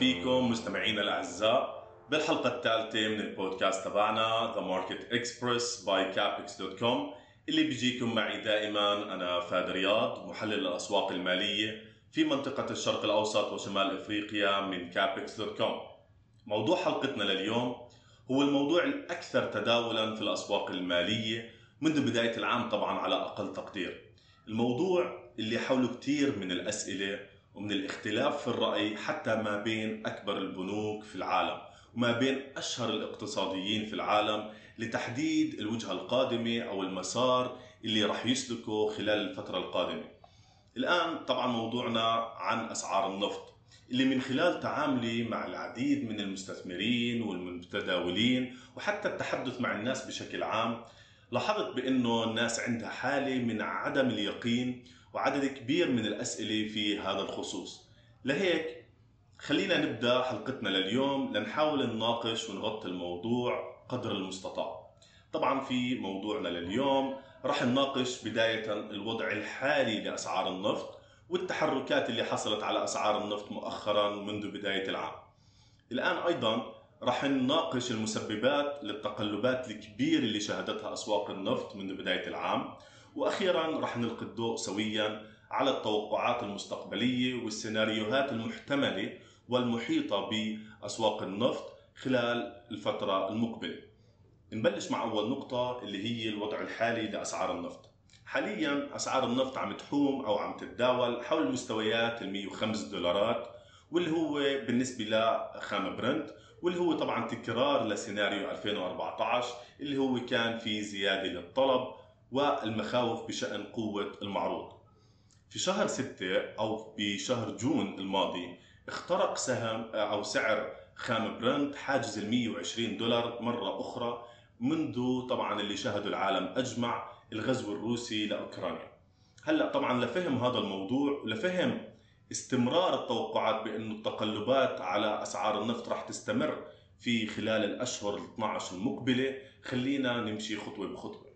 فيكم مستمعينا الأعزاء بالحلقة الثالثة من البودكاست تبعنا The Market Express by Capex dot com اللي بيجيكم معي دائما أنا فهد رياض محلل الأسواق المالية في منطقة الشرق الأوسط وشمال إفريقيا من Capex dot com موضوع حلقتنا لليوم هو الموضوع الأكثر تداولا في الأسواق المالية منذ بداية العام طبعا على أقل تقدير. الموضوع اللي حوله كثير من الأسئلة ومن الاختلاف في الرأي حتى ما بين أكبر البنوك في العالم وما بين أشهر الاقتصاديين في العالم لتحديد الوجهة القادمة أو المسار اللي رح يسلكه خلال الفترة القادمة. الآن طبعا موضوعنا عن أسعار النفط اللي من خلال تعاملي مع العديد من المستثمرين والمتداولين وحتى التحدث مع الناس بشكل عام لاحظت بأنه الناس عندها حالة من عدم اليقين وعدد كبير من الأسئلة في هذا الخصوص. لهيك خلينا نبدأ حلقتنا لليوم لنحاول نناقش ونغطي الموضوع قدر المستطاع. طبعا في موضوعنا لليوم رح نناقش بداية الوضع الحالي لأسعار النفط والتحركات اللي حصلت على أسعار النفط مؤخرا منذ بداية العام. الآن أيضا رح نناقش المسببات للتقلبات الكبيرة اللي شهدتها أسواق النفط منذ بداية العام وأخيرا رح نلقي الضوء سويا على التوقعات المستقبلية والسيناريوهات المحتملة والمحيطة بأسواق النفط خلال الفترة المقبلة. نبلش مع أول نقطة اللي هي الوضع الحالي لأسعار النفط. حاليا أسعار النفط عم تحوم أو عم تتداول حول المستويات ال 105 دولارات واللي هو بالنسبة لخام برنت واللي هو طبعا تكرار لسيناريو 2014 اللي هو كان في زيادة للطلب والمخاوف بشأن قوة المعروض. في شهر ستة أو بشهر جون الماضي اخترق سهم أو سعر خام برنت حاجز ال 120 دولار مرة أخرى منذ طبعا اللي شهده العالم أجمع الغزو الروسي لأوكرانيا. هلأ طبعا لفهم هذا الموضوع ولفهم استمرار التوقعات بأنه التقلبات على أسعار النفط راح تستمر في خلال الأشهر ال 12 المقبلة خلينا نمشي خطوة بخطوة.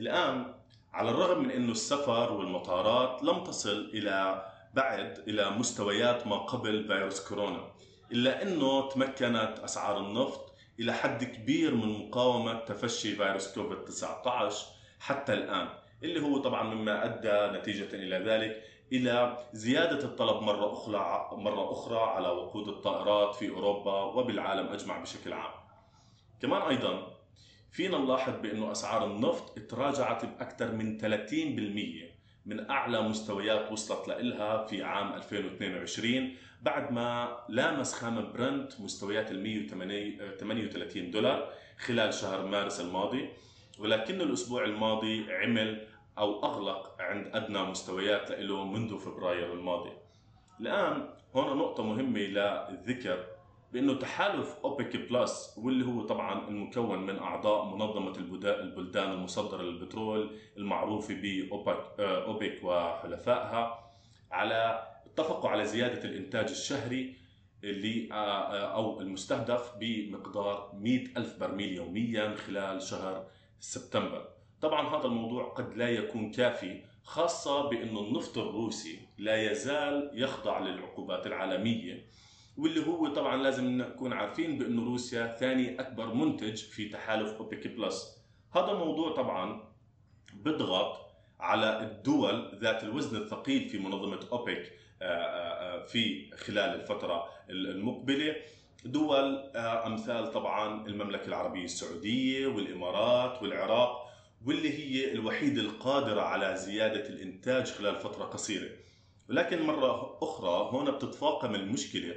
الآن على الرغم من أنه السفر والمطارات لم تصل إلى بعد إلى مستويات ما قبل فيروس كورونا إلا أنه تمكنت أسعار النفط إلى حد كبير من مقاومة تفشي فيروس كوفيد 19 حتى الآن اللي هو طبعا مما أدى نتيجة إلى ذلك إلى زيادة الطلب مرة أخرى مرة أخرى على وقود الطائرات في أوروبا وبالعالم أجمع بشكل عام. كمان أيضا فينا نلاحظ بأنه أسعار النفط تراجعت بأكثر من 30% من أعلى مستويات وصلت لها في عام 2022 بعد ما لامس خام برنت مستويات ال 138 دولار خلال شهر مارس الماضي ولكن الأسبوع الماضي عمل أو أغلق عند أدنى مستويات له منذ فبراير الماضي. الآن هنا نقطة مهمة للذكر بأنه تحالف أوبك plus واللي هو طبعا المكون من أعضاء منظمة البلدان المصدرة للبترول المعروفة بأوبك أوبك وحلفائها على اتفقوا على زيادة الإنتاج الشهري اللي أو المستهدف بمقدار 100 ألف برميل يوميا خلال شهر سبتمبر. طبعا هذا الموضوع قد لا يكون كافي خاصة بأنه النفط الروسي لا يزال يخضع للعقوبات العالمية. واللي هو طبعا لازم نكون عارفين بانه روسيا ثاني أكبر منتج في تحالف أوبك بلس. هذا الموضوع طبعا بضغط على الدول ذات الوزن الثقيل في منظمة أوبك في خلال الفترة المقبلة. دول أمثال طبعا المملكة العربية السعودية والإمارات والعراق واللي هي الوحيده القادرة على زيادة الإنتاج خلال فترة قصيرة. ولكن مرة أخرى هنا بتتفاقم المشكلة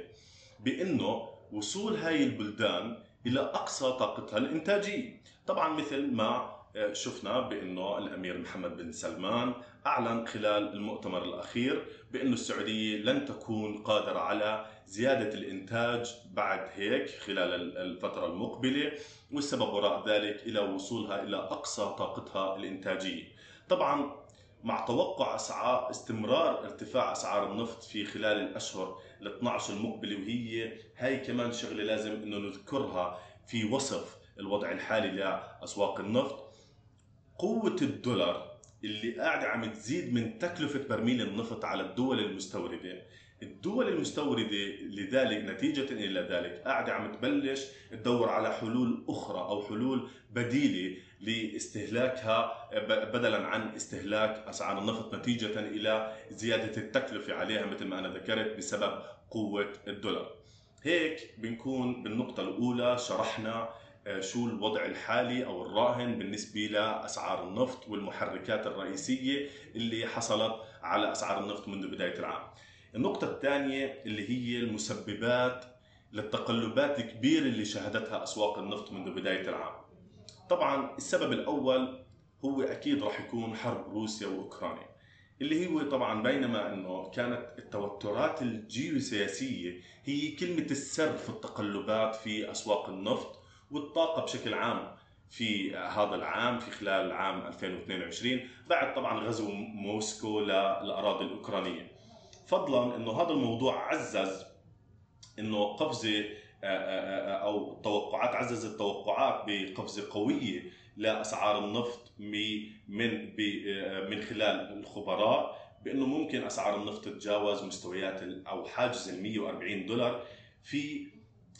بأنه وصول هاي البلدان إلى أقصى طاقتها الإنتاجية. طبعا مثل ما شفنا بأنه الأمير محمد بن سلمان أعلن خلال المؤتمر الأخير بأنه السعودية لن تكون قادرة على زيادة الإنتاج بعد هيك خلال الفترة المقبلة والسبب وراء ذلك إلى وصولها إلى أقصى طاقتها الإنتاجية. طبعا مع توقع أسعار استمرار ارتفاع أسعار النفط في خلال الأشهر ال 12 المقبلة وهي هاي كمان شغلة لازم إنه نذكرها في وصف الوضع الحالي لأسواق النفط. قوة الدولار اللي قاعدة عم تزيد من تكلفة برميل النفط على الدول المستوردة. الدول المستوردة لذلك نتيجة إلى ذلك قاعدة عم تبلش تدور على حلول أخرى أو حلول بديلة لاستهلاكها بدلا عن استهلاك أسعار النفط نتيجة إلى زيادة التكلفة عليها مثل ما أنا ذكرت بسبب قوة الدولار هيك بنكون بالنقطة الأولى شرحنا آه، شو الوضع الحالي أو الراهن بالنسبة لأسعار النفط والمحركات الرئيسية اللي حصلت على أسعار النفط منذ بداية العام. النقطة الثانية اللي هي المسببات للتقلبات الكبيرة اللي شهدتها أسواق النفط منذ بداية العام طبعا السبب الأول هو أكيد راح يكون حرب روسيا وأوكرانيا اللي هو طبعا بينما إنه كانت التوترات الجيوسياسية هي كلمة السر في التقلبات في أسواق النفط والطاقة بشكل عام في هذا العام في خلال عام 2022 بعد طبعا غزو موسكو للاراضي الأوكرانية. فضلا إنه هذا الموضوع عزز إنه قفزة أو توقعات عزز التوقعات بقفزه قوية لأسعار النفط من من خلال الخبراء بأنه ممكن أسعار النفط تتجاوز مستويات أو حاجز ال 140 دولار. في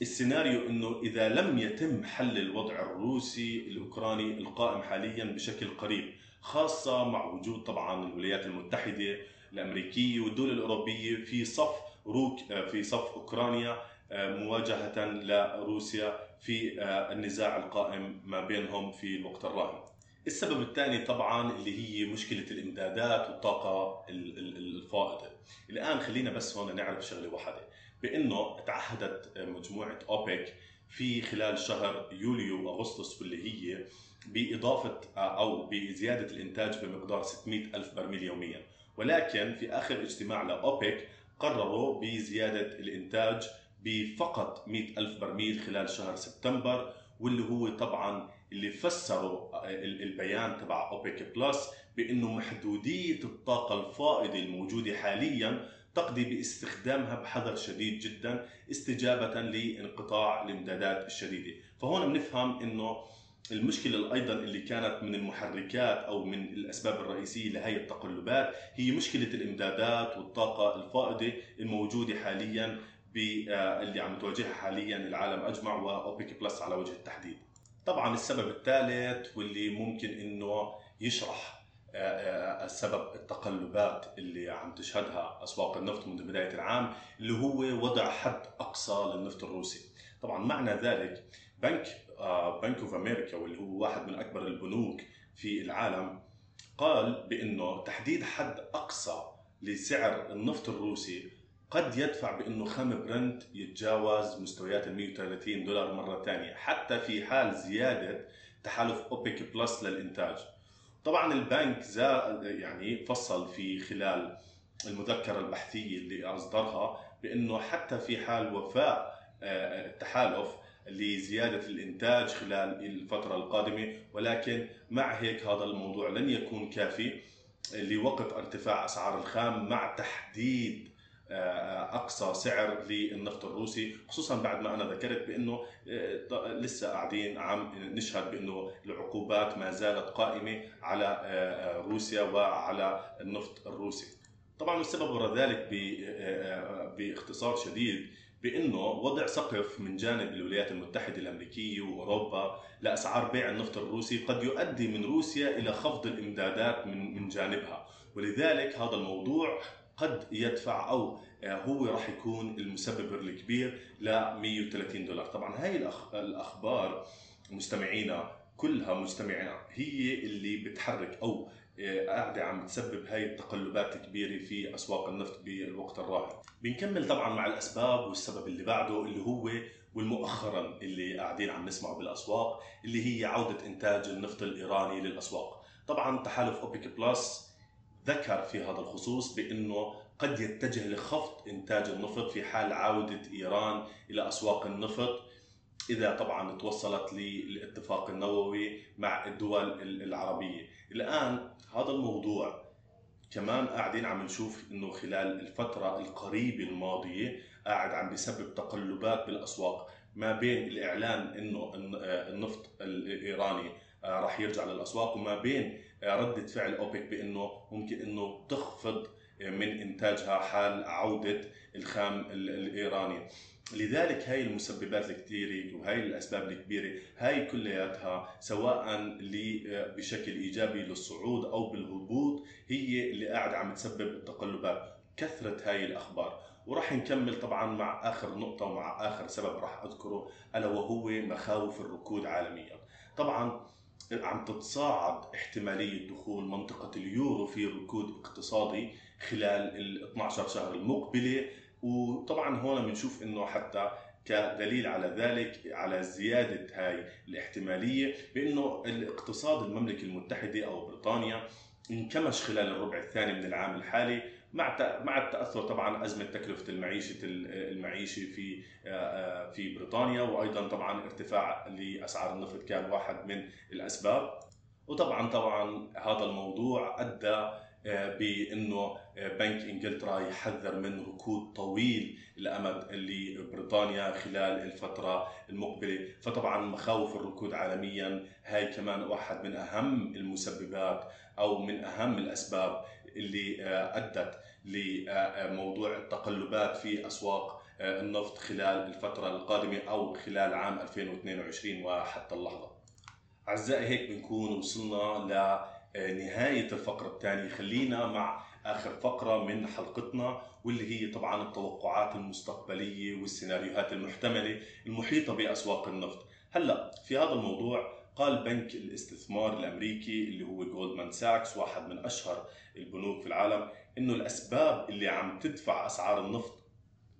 السيناريو إنه إذا لم يتم حل الوضع الروسي الأوكراني القائم حاليا بشكل قريب خاصة مع وجود طبعا الولايات المتحدة الأمريكية والدول الأوروبية في صف روك في صف أوكرانيا مواجهة لروسيا في آه، النزاع القائم ما بينهم في الوقت الراهن. السبب الثاني طبعا اللي هي مشكلة الإمدادات والطاقة الفائضة. الآن خلينا بس هون نعرف شغلة واحدة بإنه تعهدت مجموعة أوبك في خلال شهر يوليو واغسطس واللي هي بإضافة آه، أو بزيادة الإنتاج بمقدار 600 ألف برميل يوميا ولكن في آخر اجتماع لأوبك قرروا بزيادة الإنتاج بفقط 100 ألف برميل خلال شهر سبتمبر واللي هو طبعا اللي فسروا آه، البيان تبع أوبك بلس بأنه محدودية الطاقة الفائضة الموجودة حاليا تقضي باستخدامها بحذر شديد جدا استجابة لانقطاع الامدادات الشديدة، فهون بنفهم إنه المشكلة أيضا اللي كانت من المحركات أو من الأسباب الرئيسية لهي التقلبات هي مشكلة الإمدادات والطاقة الفائضة الموجودة حاليا آه، اللي عم تواجهها حاليا العالم أجمع واوبك plus على وجه التحديد. طبعا السبب الثالث واللي ممكن إنه يشرح آه، آه، السبب التقلبات اللي عم تشهدها أسواق النفط منذ بداية العام اللي هو وضع حد أقصى للنفط الروسي. طبعا معنى ذلك بنك Bank of America واللي هو واحد من أكبر البنوك في العالم قال بإنه تحديد حد أقصى لسعر النفط الروسي قد يدفع بأنه خام برنت يتجاوز مستويات ال 130 دولار مرة ثانية حتى في حال زيادة تحالف أوبك plus للإنتاج. طبعا البنك يعني فصل في خلال المذكرة البحثية اللي أصدرها بأنه حتى في حال وفاء آه، التحالف لزيادة الإنتاج خلال الفترة القادمة ولكن مع هيك هذا الموضوع لن يكون كافي لوقف ارتفاع أسعار الخام مع تحديد أقصى سعر للنفط الروسي خصوصا بعد ما أنا ذكرت بأنه آه، لسه قاعدين عم نشهد بأنه العقوبات ما زالت قائمة على آه، روسيا وعلى النفط الروسي. طبعا السبب وراء ذلك باختصار شديد بأنه وضع سقف من جانب الولايات المتحدة الأمريكية وأوروبا لأسعار بيع النفط الروسي قد يؤدي من روسيا إلى خفض الإمدادات من من جانبها ولذلك هذا الموضوع قد يدفع أو هو راح يكون المسبب الكبير ل 130 دولار. طبعا هاي الأخبار مستمعينا كلها مستمعينا هي اللي بتحرك أو قاعدة عم تسبب هاي التقلبات الكبيرة في أسواق النفط بالوقت الراهن. بنكمل طبعا مع الأسباب والسبب اللي بعده اللي هو والمؤخرا اللي قاعدين عم نسمعه بالأسواق اللي هي عودة إنتاج النفط الإيراني للأسواق. طبعا تحالف أوبك بلس ذكر في هذا الخصوص بأنه قد يتجه لخفض إنتاج النفط في حال عودة إيران إلى أسواق النفط إذا طبعا توصلت للاتفاق النووي مع الدول العربية. الآن هذا الموضوع كمان قاعدين عم نشوف إنه خلال الفترة القريبة الماضية قاعد عم بيسبب تقلبات بالأسواق ما بين الإعلان إنه النفط الإيراني آه، راح يرجع للأسواق وما بين ردة فعل أوبك بأنه ممكن أنه تخفض من إنتاجها حال عودة الخام الإيراني. لذلك هاي المسببات الكثيرة وهي الأسباب الكبيرة هاي كلياتها سواء بشكل إيجابي للصعود أو بالهبوط هي اللي قاعد عم تسبب التقلبات كثرة هاي الأخبار. وراح نكمل طبعا مع آخر نقطة ومع آخر سبب راح أذكره ألا وهو مخاوف الركود عالميا. طبعا عم تتصاعد احتمالية دخول منطقة اليورو في ركود اقتصادي خلال ال 12 شهر المقبلة. وطبعا هون بنشوف إنه حتى كدليل على ذلك على زيادة هاي الاحتمالية بأنه الاقتصاد المملكة المتحدة أو بريطانيا انكمش خلال الربع الثاني من العام الحالي. مع مع التأثر طبعا أزمة تكلفة المعيشة المعيشة في في بريطانيا وأيضا طبعا ارتفاع لأسعار النفط كان واحد من الأسباب. وطبعا طبعا هذا الموضوع أدى بأنه بنك إنجلترا يحذر من ركود طويل الأمد لبريطانيا خلال الفترة المقبلة، فطبعا مخاوف الركود عالميا هاي كمان واحد من أهم المسببات أو من أهم الأسباب اللي أدت لموضوع التقلبات في أسواق النفط خلال الفترة القادمة أو خلال عام 2022 وحتى اللحظة. أعزائي هيك بنكون وصلنا لنهايه الفقرة الثانية، خلينا مع آخر فقرة من حلقتنا واللي هي طبعا التوقعات المستقبلية والسيناريوهات المحتملة المحيطة بأسواق النفط. هلأ في هذا الموضوع قال بنك الاستثمار الأمريكي اللي هو جولدمان ساكس واحد من أشهر البنوك في العالم إنه الأسباب اللي عم تدفع أسعار النفط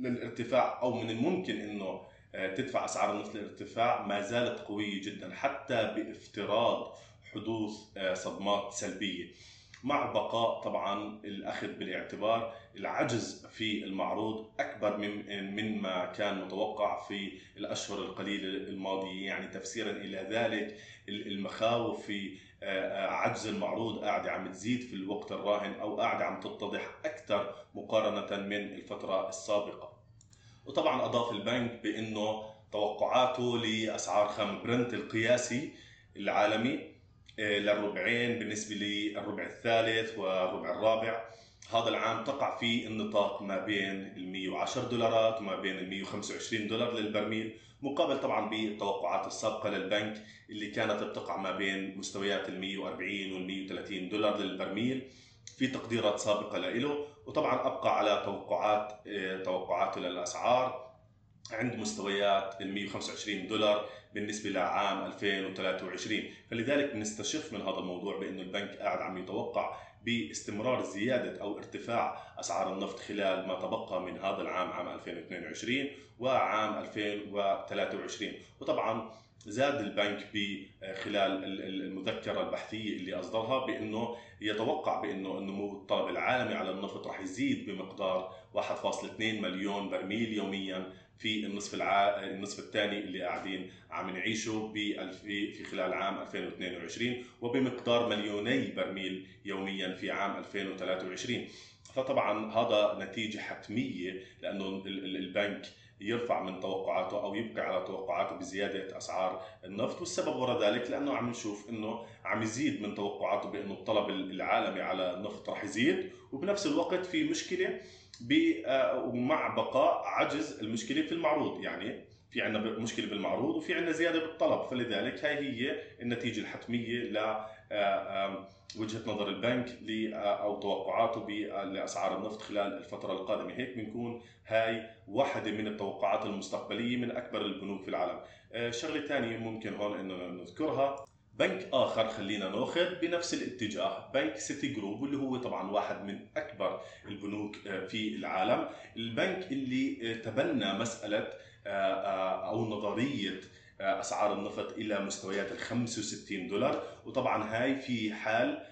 للارتفاع أو من الممكن إنه آه، تدفع أسعار النفط للارتفاع ما زالت قوية جدا حتى بإفتراض حدوث آه، صدمات سلبية. مع بقاء طبعا الأخذ بالاعتبار العجز في المعروض أكبر من من ما كان متوقع في الأشهر القليلة الماضية. يعني تفسيرا إلى ذلك المخاوف في آه، عجز المعروض قاعدة عم تزيد في الوقت الراهن أو قاعدة عم تتضح أكثر مقارنة من الفترة السابقة. وطبعا أضاف البنك بأنه توقعاته لأسعار خام برنت القياسي العالمي آه، للربعين بالنسبة للربع الثالث والربع الرابع. هذا العام تقع في النطاق ما بين ال 110 دولارات وما بين ال 125 دولار للبرميل مقابل طبعا بالتوقعات السابقة للبنك اللي كانت بتقع ما بين مستويات ال 140 وال 130 دولار للبرميل في تقديرات سابقة له وطبعا أبقى على توقعات آه، توقعاته للأسعار. عند مستويات ال 125 دولار بالنسبة لعام 2023 فلذلك نستشف من هذا الموضوع بأنه البنك قاعد عم يتوقع باستمرار زيادة أو ارتفاع أسعار النفط خلال ما تبقى من هذا العام عام 2022 وعام 2023 وطبعا زاد البنك خلال المذكرة البحثية اللي أصدرها بأنه يتوقع بأنه النمو الطلب العالمي على النفط رح يزيد بمقدار 1.2 مليون برميل يوميا في النصف الع... النصف الثاني اللي قاعدين عم نعيشه في في خلال عام 2022 وبمقدار مليوني برميل يوميا في عام 2023 فطبعا هذا نتيجة حتمية لأنه البنك يرفع من توقعاته أو يبقى على توقعاته بزيادة أسعار النفط والسبب وراء ذلك لأنه عم نشوف إنه عم يزيد من توقعاته بأنه الطلب العالمي على النفط رح يزيد وبنفس الوقت في مشكلة ومع آه، بقاء عجز المشكلة في المعروض. يعني في عندنا مشكلة بالمعروض وفي عندنا زيادة بالطلب. فلذلك هاي هي النتيجة الحتمية ل آه، وجهة نظر البنك آه، أو توقعاته لأسعار النفط خلال الفترة القادمة. هيك بنكون هاي واحدة من التوقعات المستقبلية من أكبر البنوك في العالم. شغلة ثانية ممكن هون إنه نذكرها. بنك آخر خلينا ناخذ بنفس الاتجاه بنك سيتي جروب واللي هو طبعا واحد من أكبر البنوك آه، في العالم. البنك اللي آه، تبنى مسألة آه، أو نظرية أسعار النفط إلى مستويات ال 65 دولار. وطبعا هاي في حال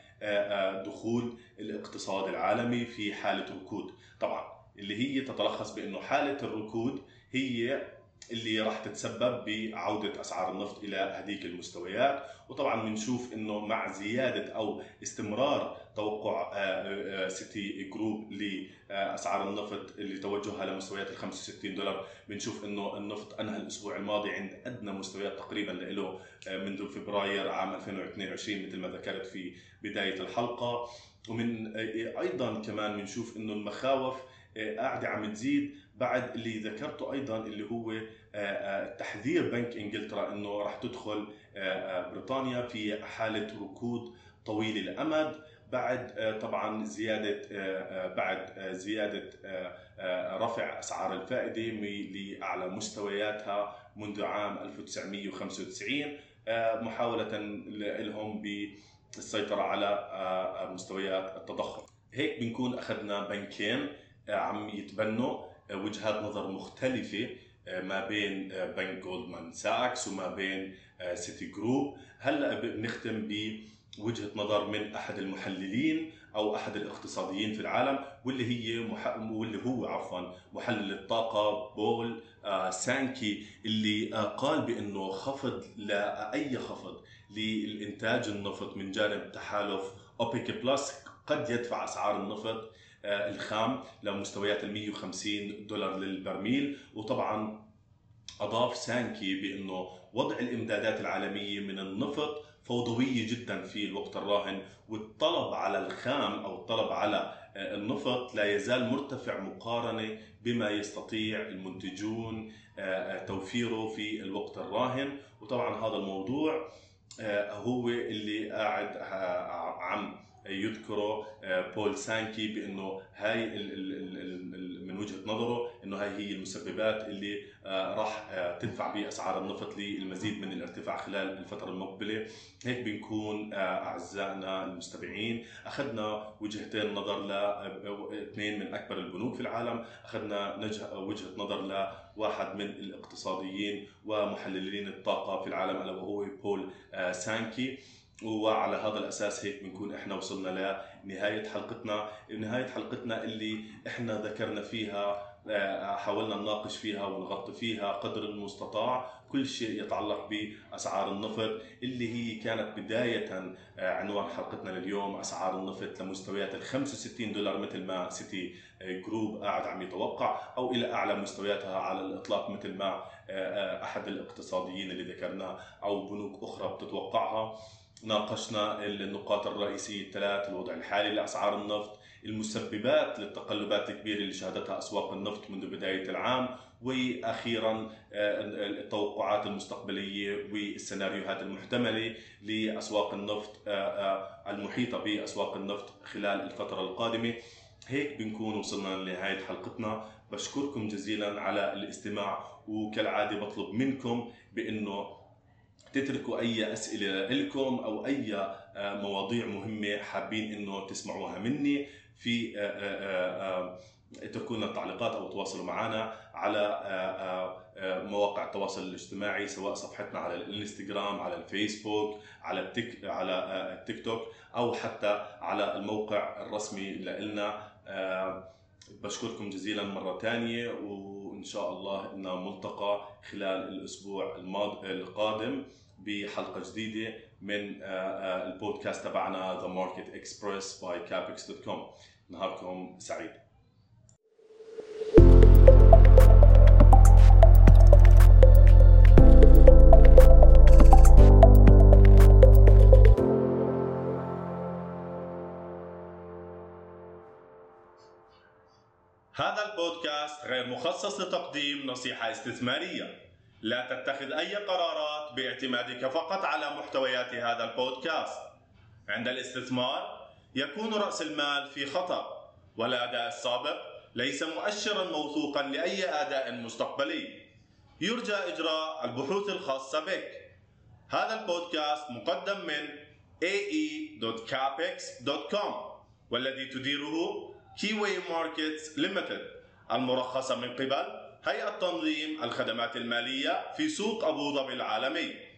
دخول الاقتصاد العالمي في حالة ركود. طبعا اللي هي تتلخص بأنه حالة الركود هي اللي راح تتسبب بعودة أسعار النفط إلى هذيك المستويات. وطبعا بنشوف أنه مع زيادة أو استمرار توقع آه، آه، سيتي جروب لأسعار النفط اللي توجهها لمستويات ال 65 دولار. بنشوف أنه النفط أنهى الأسبوع الماضي عند أدنى مستويات تقريبا له آه، منذ فبراير عام 2022 مثل ما ذكرت في بداية الحلقة. ومن أيضا كمان بنشوف أنه المخاوف قاعدة عم تزيد. بعد اللي ذكرته أيضا اللي هو آه، آه، تحذير بنك إنجلترا إنه راح تدخل آه، بريطانيا في حالة ركود طويل الأمد. بعد طبعا زيادة بعد زيادة رفع أسعار الفائدة لأعلى مستوياتها منذ عام 1995 محاولة لهم بالسيطرة على مستويات التضخم. هيك بنكون أخذنا بنكين عم يتبنوا وجهات نظر مختلفة آه، ما بين آه، بنك Goldman Sachs وما بين آه، Citigroup هلا بنختم بوجهه نظر من أحد المحللين أو أحد الاقتصاديين في العالم واللي هي مح... واللي هو عفوا محلل الطاقة بول سانكي اللي قال بأنه خفض لاي خفض للإنتاج النفط من جانب تحالف اوبيك plus قد يدفع أسعار النفط آه، الخام لمستويات ال 150 دولار للبرميل. وطبعا أضاف سانكي بأنه وضع الإمدادات العالمية من النفط فوضويه جدا في الوقت الراهن والطلب على الخام أو الطلب على آه، النفط لا يزال مرتفع مقارنة بما يستطيع المنتجون آه، توفيره في الوقت الراهن. وطبعا هذا الموضوع هو اللي قاعد عم يذكره آه، بول سانكي بأنه هاي من وجهة نظره إنه هاي هي المسببات اللي آه، راح آه، تدفع بأسعار النفط للمزيد من الارتفاع خلال الفترة المقبلة. هيك بنكون أعزائنا المستمعين أخذنا وجهتين نظر لاثنين من أكبر البنوك في العالم. أخذنا وجهة نظر لواحد من الاقتصاديين ومحللين الطاقة في العالم ألا وهو بول سانكي. وعلى هذا الأساس هيك بنكون إحنا وصلنا لنهاية حلقتنا، نهاية حلقتنا اللي إحنا ذكرنا فيها آه، حاولنا نناقش فيها ونغطي فيها قدر المستطاع. كل شيء يتعلق بأسعار النفط اللي هي كانت بداية آه، عنوان حلقتنا لليوم. أسعار النفط لمستويات ال 65 دولار مثل ما سيتي جروب قاعد عم يتوقع أو إلى أعلى مستوياتها على الإطلاق مثل ما آه، أحد الاقتصاديين اللي ذكرناه أو بنوك أخرى بتتوقعها. ناقشنا النقاط الرئيسية الثلاث الوضع الحالي لأسعار النفط المسببات للتقلبات الكبيرة اللي شهدتها أسواق النفط منذ بداية العام وأخيرا آه، التوقعات المستقبلية والسيناريوهات المحتملة لأسواق النفط آه، آه، المحيطة بأسواق النفط خلال الفترة القادمة. هيك بنكون وصلنا لنهاية حلقتنا. بشكركم جزيلا على الاستماع وكالعادة بطلب منكم بأنه تتركوا أي أسئلة لكم أو أي آه، مواضيع مهمة حابين إنه تسمعوها مني في اتركوا لنا التعليقات أو تواصلوا معنا على آه، آه، مواقع التواصل الاجتماعي سواء صفحتنا على الإنستغرام على الفيسبوك على التيك على التيك توك أو حتى على الموقع الرسمي لنا بشكركم جزيلا مرة ثانية وإن شاء الله إننا ملتقى خلال الماضي القادم بحلقة جديدة من آه، آه، البودكاست تبعنا The Market Express by Capex.com نهاركم سعيد. هذا البودكاست غير مخصص لتقديم نصيحة استثمارية. لا تتخذ أي قرارات باعتمادك فقط على محتويات هذا البودكاست. عند الاستثمار يكون رأس المال في خطر والأداء السابق ليس مؤشرا موثوقا لأي أداء مستقبلي. يرجى إجراء البحوث الخاصة بك. هذا البودكاست مقدم من ae.capex.com والذي تديره Key Way Markets Limited المرخصة من قبل هيئة تنظيم الخدمات المالية في سوق أبو ظبي العالمي.